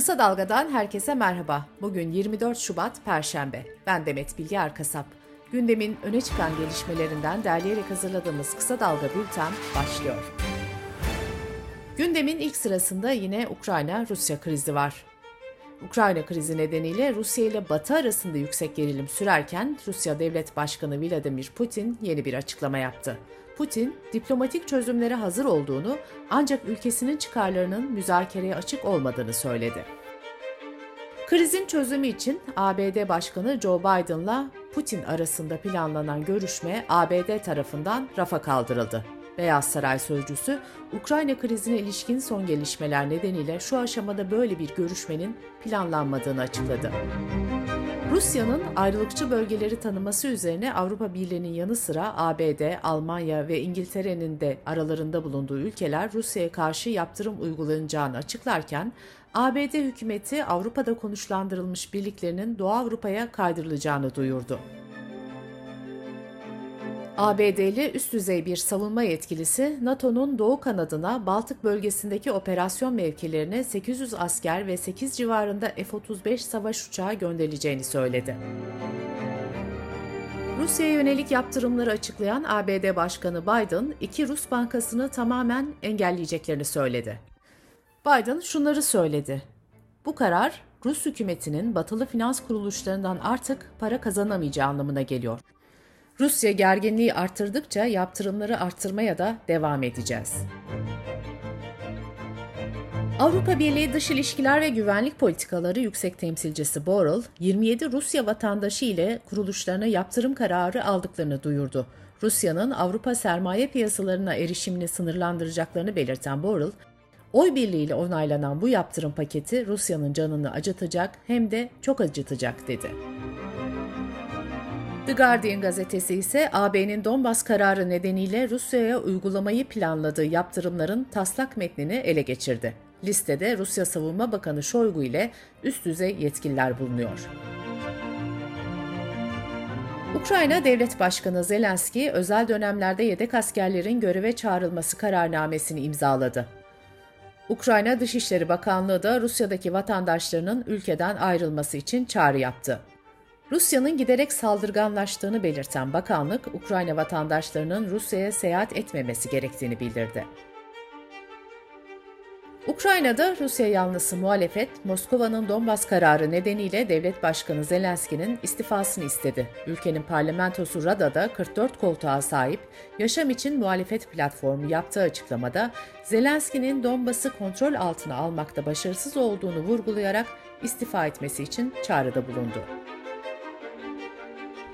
Kısa Dalga'dan herkese merhaba. Bugün 24 Şubat Perşembe. Ben Demet Bilge Erkasap. Gündemin öne çıkan gelişmelerinden derleyerek hazırladığımız Kısa Dalga Bülten başlıyor. Gündemin ilk sırasında yine Ukrayna-Rusya krizi var. Ukrayna krizi nedeniyle Rusya ile Batı arasında yüksek gerilim sürerken Rusya Devlet Başkanı Vladimir Putin yeni bir açıklama yaptı. Putin, diplomatik çözümlere hazır olduğunu ancak ülkesinin çıkarlarının müzakereye açık olmadığını söyledi. Krizin çözümü için ABD Başkanı Joe Biden'la Putin arasında planlanan görüşme ABD tarafından rafa kaldırıldı. Beyaz Saray sözcüsü, Ukrayna krizine ilişkin son gelişmeler nedeniyle şu aşamada böyle bir görüşmenin planlanmadığını açıkladı. Rusya'nın ayrılıkçı bölgeleri tanıması üzerine Avrupa Birliği'nin yanı sıra ABD, Almanya ve İngiltere'nin de aralarında bulunduğu ülkeler Rusya'ya karşı yaptırım uygulanacağını açıklarken, ABD hükümeti Avrupa'da konuşlandırılmış birliklerinin Doğu Avrupa'ya kaydırılacağını duyurdu. ABD'li üst düzey bir savunma yetkilisi, NATO'nun doğu kanadına Baltık bölgesindeki operasyon mevkilerine 800 asker ve 8 civarında F-35 savaş uçağı gönderileceğini söyledi. Rusya'ya yönelik yaptırımları açıklayan ABD Başkanı Biden, iki Rus bankasını tamamen engelleyeceklerini söyledi. Biden şunları söyledi. Bu karar, Rus hükümetinin batılı finans kuruluşlarından artık para kazanamayacağı anlamına geliyor. Rusya gerginliği artırdıkça yaptırımları arttırmaya da devam edeceğiz. Avrupa Birliği Dış İlişkiler ve Güvenlik Politikaları Yüksek Temsilcisi Borrell, 27 Rusya vatandaşı ile kuruluşlarına yaptırım kararı aldıklarını duyurdu. Rusya'nın Avrupa sermaye piyasalarına erişimini sınırlandıracaklarını belirten Borrell, oy birliğiyle onaylanan bu yaptırım paketi Rusya'nın canını acıtacak hem de çok acıtacak dedi. The Guardian gazetesi ise AB'nin Donbas kararı nedeniyle Rusya'ya uygulamayı planladığı yaptırımların taslak metnini ele geçirdi. Listede Rusya Savunma Bakanı Şoygu ile üst düzey yetkililer bulunuyor. Ukrayna Devlet Başkanı Zelenski, özel dönemlerde yedek askerlerin göreve çağrılması kararnamesini imzaladı. Ukrayna Dışişleri Bakanlığı da Rusya'daki vatandaşlarının ülkeden ayrılması için çağrı yaptı. Rusya'nın giderek saldırganlaştığını belirten bakanlık, Ukrayna vatandaşlarının Rusya'ya seyahat etmemesi gerektiğini bildirdi. Ukrayna'da Rusya yanlısı muhalefet, Moskova'nın Donbas kararı nedeniyle devlet başkanı Zelenski'nin istifasını istedi. Ülkenin parlamentosu Rada'da 44 koltuğa sahip Yaşam için Muhalefet Platformu yaptığı açıklamada Zelenski'nin Donbas'ı kontrol altına almakta başarısız olduğunu vurgulayarak istifa etmesi için çağrıda bulundu.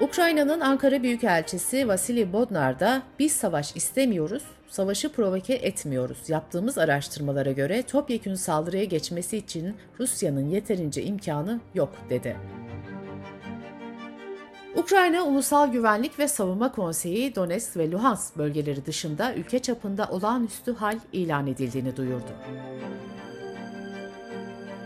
Ukrayna'nın Ankara Büyükelçisi Vasily Bodnar da biz savaş istemiyoruz, savaşı provoke etmiyoruz. Yaptığımız araştırmalara göre topyekün saldırıya geçmesi için Rusya'nın yeterince imkanı yok dedi. Ukrayna Ulusal Güvenlik ve Savunma Konseyi Donetsk ve Luhansk bölgeleri dışında ülke çapında olağanüstü hal ilan edildiğini duyurdu.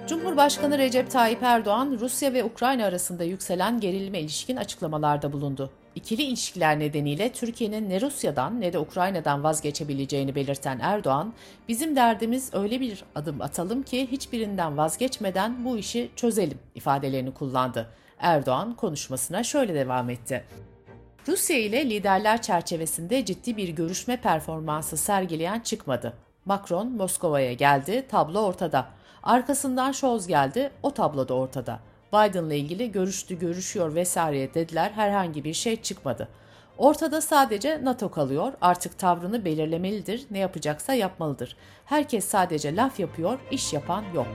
Cumhurbaşkanı Recep Tayyip Erdoğan, Rusya ve Ukrayna arasında yükselen gerilime ilişkin açıklamalarda bulundu. İkili ilişkiler nedeniyle Türkiye'nin ne Rusya'dan ne de Ukrayna'dan vazgeçebileceğini belirten Erdoğan, bizim derdimiz öyle bir adım atalım ki hiçbirinden vazgeçmeden bu işi çözelim ifadelerini kullandı. Erdoğan konuşmasına şöyle devam etti. Rusya ile liderler çerçevesinde ciddi bir görüşme performansı sergileyen çıkmadı. Macron Moskova'ya geldi, tablo ortada. Arkasından Scholz geldi, o tabloda ortada. Biden'la ilgili görüştü, görüşüyor vesaire dediler, herhangi bir şey çıkmadı. Ortada sadece NATO kalıyor, artık tavrını belirlemelidir, ne yapacaksa yapmalıdır. Herkes sadece laf yapıyor, iş yapan yok.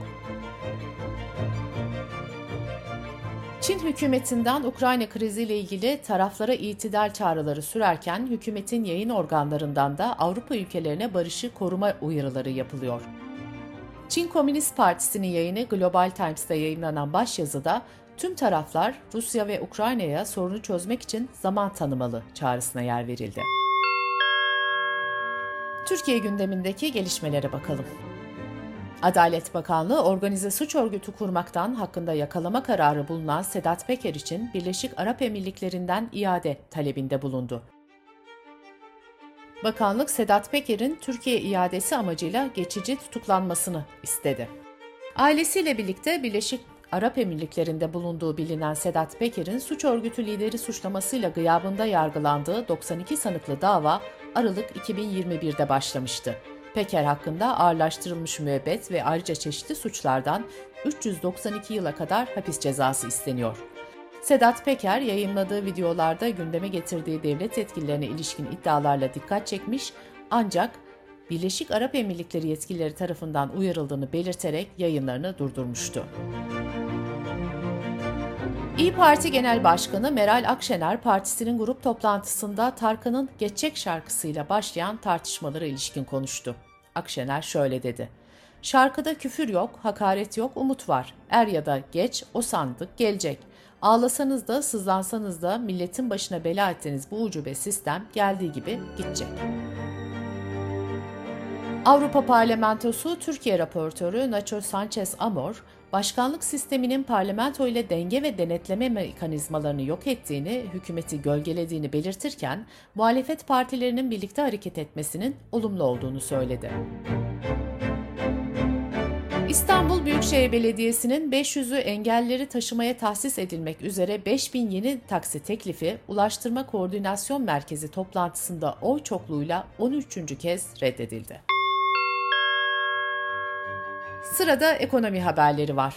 Çin hükümetinden Ukrayna kriziyle ilgili taraflara itidal çağrıları sürerken hükümetin yayın organlarından da Avrupa ülkelerine barışı koruma uyarıları yapılıyor. Çin Komünist Partisi'nin yayını Global Times'ta yayınlanan başyazıda tüm taraflar Rusya ve Ukrayna'ya sorunu çözmek için zaman tanımalı çağrısına yer verildi. Türkiye gündemindeki gelişmelere bakalım. Adalet Bakanlığı organize suç örgütü kurmaktan hakkında yakalama kararı bulunan Sedat Peker için Birleşik Arap Emirlikleri'nden iade talebinde bulundu. Bakanlık Sedat Peker'in Türkiye iadesi amacıyla geçici tutuklanmasını istedi. Ailesiyle birlikte Birleşik Arap Emirlikleri'nde bulunduğu bilinen Sedat Peker'in suç örgütü lideri suçlamasıyla gıyabında yargılandığı 92 sanıklı dava Aralık 2021'de başlamıştı. Peker hakkında ağırlaştırılmış müebbet ve ayrıca çeşitli suçlardan 392 yıla kadar hapis cezası isteniyor. Sedat Peker yayınladığı videolarda gündeme getirdiği devlet yetkililerine ilişkin iddialarla dikkat çekmiş ancak Birleşik Arap Emirlikleri yetkilileri tarafından uyarıldığını belirterek yayınlarını durdurmuştu. İyi Parti Genel Başkanı Meral Akşener partisinin grup toplantısında Tarkan'ın Geçecek şarkısıyla başlayan tartışmalara ilişkin konuştu. Akşener şöyle dedi. Şarkıda küfür yok, hakaret yok, umut var. Er ya da geç o sandık gelecek. Ağlasanız da sızlansanız da milletin başına bela ettiğiniz bu ucube sistem geldiği gibi gidecek. Avrupa Parlamentosu Türkiye raportörü Nacho Sanchez Amor, başkanlık sisteminin parlamento ile denge ve denetleme mekanizmalarını yok ettiğini, hükümeti gölgelediğini belirtirken, muhalefet partilerinin birlikte hareket etmesinin olumlu olduğunu söyledi. İstanbul Büyükşehir Belediyesi'nin 500'ü engelleri taşımaya tahsis edilmek üzere 5000 yeni taksi teklifi Ulaştırma Koordinasyon Merkezi toplantısında oy çokluğuyla 13. kez reddedildi. Sırada ekonomi haberleri var.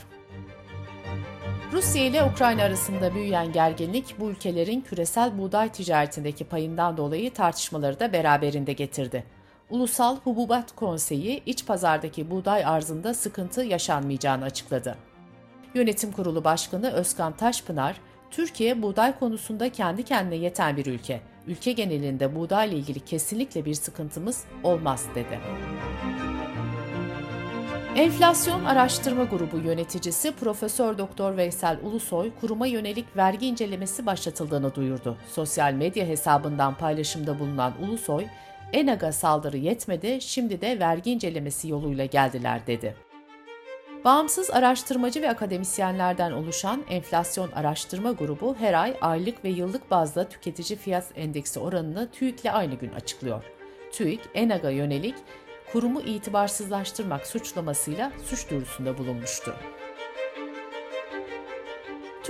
Rusya ile Ukrayna arasında büyüyen gerginlik bu ülkelerin küresel buğday ticaretindeki payından dolayı tartışmaları da beraberinde getirdi. Ulusal Hububat Konseyi iç pazardaki buğday arzında sıkıntı yaşanmayacağını açıkladı. Yönetim Kurulu Başkanı Özkan Taşpınar, Türkiye buğday konusunda kendi kendine yeten bir ülke. Ülke genelinde buğdayla ilgili kesinlikle bir sıkıntımız olmaz dedi. Enflasyon Araştırma Grubu yöneticisi Profesör Doktor Veysel Ulusoy kuruma yönelik vergi incelemesi başlatıldığını duyurdu. Sosyal medya hesabından paylaşımda bulunan Ulusoy, ENAG'a saldırı yetmedi, şimdi de vergi incelemesi yoluyla geldiler dedi. Bağımsız araştırmacı ve akademisyenlerden oluşan Enflasyon Araştırma Grubu her ay aylık ve yıllık bazda tüketici fiyat endeksi oranını TÜİK'le aynı gün açıklıyor. TÜİK, ENAG'a yönelik kurumu itibarsızlaştırmak suçlamasıyla suç duyurusunda bulunmuştu.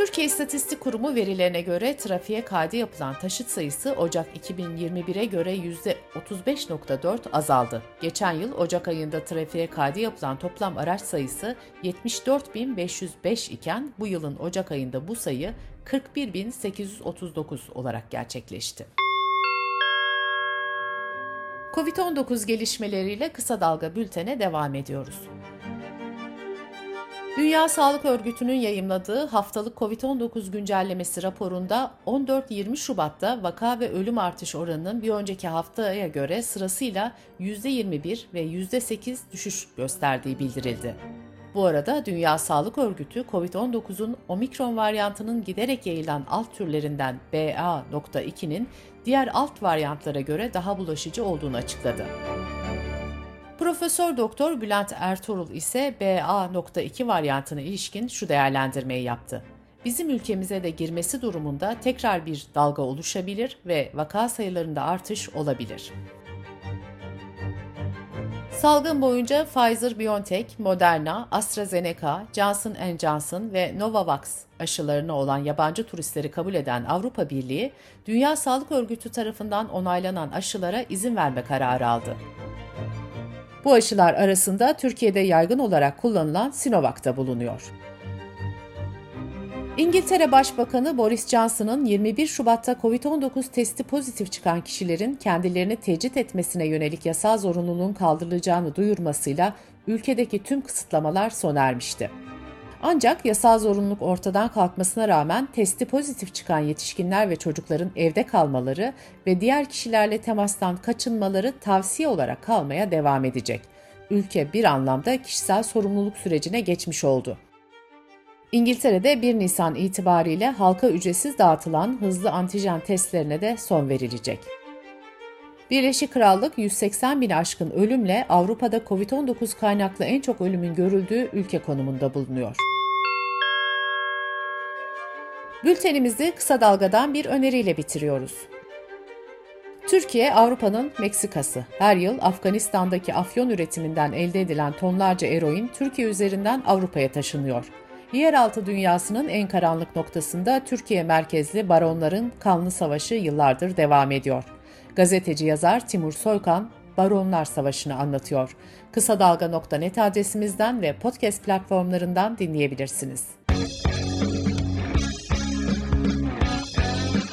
Türkiye İstatistik Kurumu verilerine göre trafiğe kaydı yapılan taşıt sayısı Ocak 2021'e göre %35.4 azaldı. Geçen yıl Ocak ayında trafiğe kaydı yapılan toplam araç sayısı 74.505 iken bu yılın Ocak ayında bu sayı 41.839 olarak gerçekleşti. Covid-19 gelişmeleriyle kısa dalga bültene devam ediyoruz. Dünya Sağlık Örgütü'nün yayımladığı haftalık COVID-19 güncellemesi raporunda 14-20 Şubat'ta vaka ve ölüm artış oranının bir önceki haftaya göre sırasıyla %21 ve %8 düşüş gösterdiği bildirildi. Bu arada Dünya Sağlık Örgütü COVID-19'un omikron varyantının giderek yayılan alt türlerinden BA.2'nin diğer alt varyantlara göre daha bulaşıcı olduğunu açıkladı. Profesör Doktor Bülent Ertuğrul ise BA.2 varyantına ilişkin şu değerlendirmeyi yaptı. Bizim ülkemize de girmesi durumunda tekrar bir dalga oluşabilir ve vaka sayılarında artış olabilir. Salgın boyunca Pfizer-BioNTech, Moderna, AstraZeneca, Johnson Johnson ve Novavax aşılarına olan yabancı turistleri kabul eden Avrupa Birliği, Dünya Sağlık Örgütü tarafından onaylanan aşılara izin verme kararı aldı. Bu aşılar arasında Türkiye'de yaygın olarak kullanılan Sinovac da bulunuyor. İngiltere Başbakanı Boris Johnson'ın 21 Şubat'ta COVID-19 testi pozitif çıkan kişilerin kendilerini tecrit etmesine yönelik yasal zorunluluğun kaldırılacağını duyurmasıyla ülkedeki tüm kısıtlamalar sona ermişti. Ancak yasal zorunluluk ortadan kalkmasına rağmen testi pozitif çıkan yetişkinler ve çocukların evde kalmaları ve diğer kişilerle temastan kaçınmaları tavsiye olarak kalmaya devam edecek. Ülke bir anlamda kişisel sorumluluk sürecine geçmiş oldu. İngiltere'de 1 Nisan itibariyle halka ücretsiz dağıtılan hızlı antijen testlerine de son verilecek. Birleşik Krallık 180 bin aşkın ölümle Avrupa'da COVID-19 kaynaklı en çok ölümün görüldüğü ülke konumunda bulunuyor. Bültenimizi kısa dalgadan bir öneriyle bitiriyoruz. Türkiye Avrupa'nın Meksikası. Her yıl Afganistan'daki afyon üretiminden elde edilen tonlarca eroin Türkiye üzerinden Avrupa'ya taşınıyor. Yeraltı dünyasının en karanlık noktasında Türkiye merkezli baronların kanlı savaşı yıllardır devam ediyor. Gazeteci yazar Timur Soykan Baronlar Savaşı'nı anlatıyor. Kısa Dalga.net adresimizden ve podcast platformlarından dinleyebilirsiniz.